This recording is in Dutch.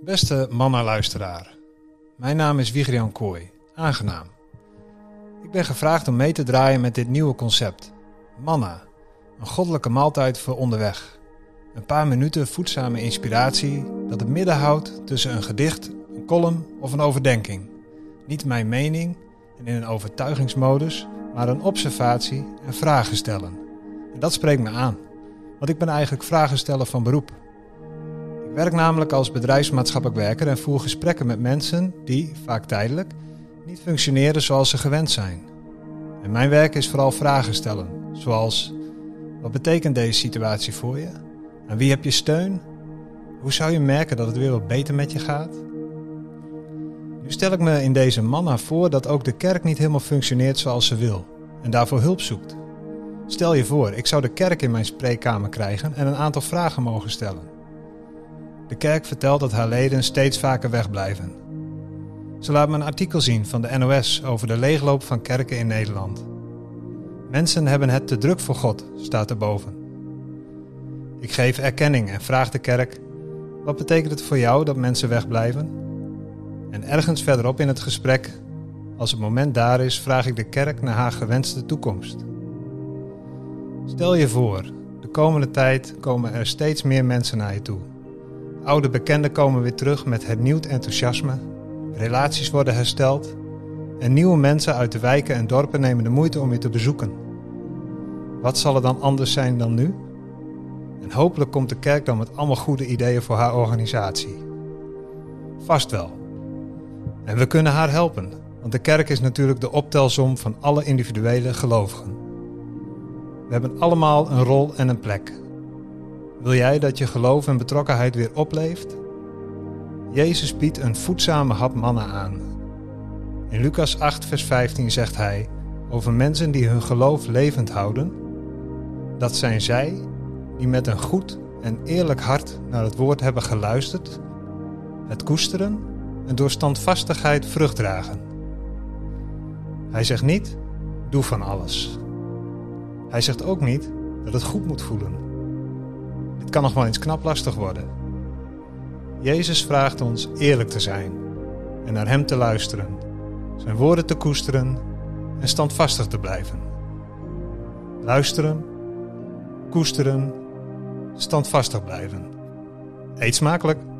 Beste manna-luisteraar, mijn naam is Wigrian Kooi. Aangenaam. Ik ben gevraagd om mee te draaien met dit nieuwe concept. Manna, een goddelijke maaltijd voor onderweg. Een paar minuten voedzame inspiratie dat het midden houdt tussen een gedicht, een column of een overdenking. Niet mijn mening en in een overtuigingsmodus, maar een observatie en vragen stellen. En dat spreekt me aan, want ik ben eigenlijk vragensteller van beroep. Werk namelijk als bedrijfsmaatschappelijk werker en voer gesprekken met mensen die, vaak tijdelijk, niet functioneren zoals ze gewend zijn. En mijn werk is vooral vragen stellen, zoals: wat betekent deze situatie voor je? Aan wie heb je steun? Hoe zou je merken dat het weer wat beter met je gaat? Nu stel ik me in deze manna voor dat ook de kerk niet helemaal functioneert zoals ze wil en daarvoor hulp zoekt. Stel je voor, ik zou de kerk in mijn spreekkamer krijgen en een aantal vragen mogen stellen. De kerk vertelt dat haar leden steeds vaker wegblijven. Ze laat me een artikel zien van de NOS over de leegloop van kerken in Nederland. Mensen hebben het te druk voor God, staat erboven. Ik geef erkenning en vraag de kerk: wat betekent het voor jou dat mensen wegblijven? En ergens verderop in het gesprek, als het moment daar is, vraag ik de kerk naar haar gewenste toekomst. Stel je voor, de komende tijd komen er steeds meer mensen naar je toe. Oude bekenden komen weer terug met hernieuwd enthousiasme, relaties worden hersteld en nieuwe mensen uit de wijken en dorpen nemen de moeite om je te bezoeken. Wat zal er dan anders zijn dan nu? En hopelijk komt de kerk dan met allemaal goede ideeën voor haar organisatie. Vast wel. En we kunnen haar helpen, want de kerk is natuurlijk de optelsom van alle individuele gelovigen. We hebben allemaal een rol en een plek. Wil jij dat je geloof en betrokkenheid weer opleeft? Jezus biedt een voedzame hap mannen aan. In Lucas 8, vers 15 zegt hij over mensen die hun geloof levend houden: Dat zijn zij die met een goed en eerlijk hart naar het woord hebben geluisterd, het koesteren en door standvastigheid vrucht dragen. Hij zegt niet: Doe van alles. Hij zegt ook niet dat het goed moet voelen. Dit kan nog wel eens knap lastig worden. Jezus vraagt ons eerlijk te zijn en naar Hem te luisteren, Zijn woorden te koesteren en standvastig te blijven. Luisteren, koesteren, standvastig blijven. Eet smakelijk!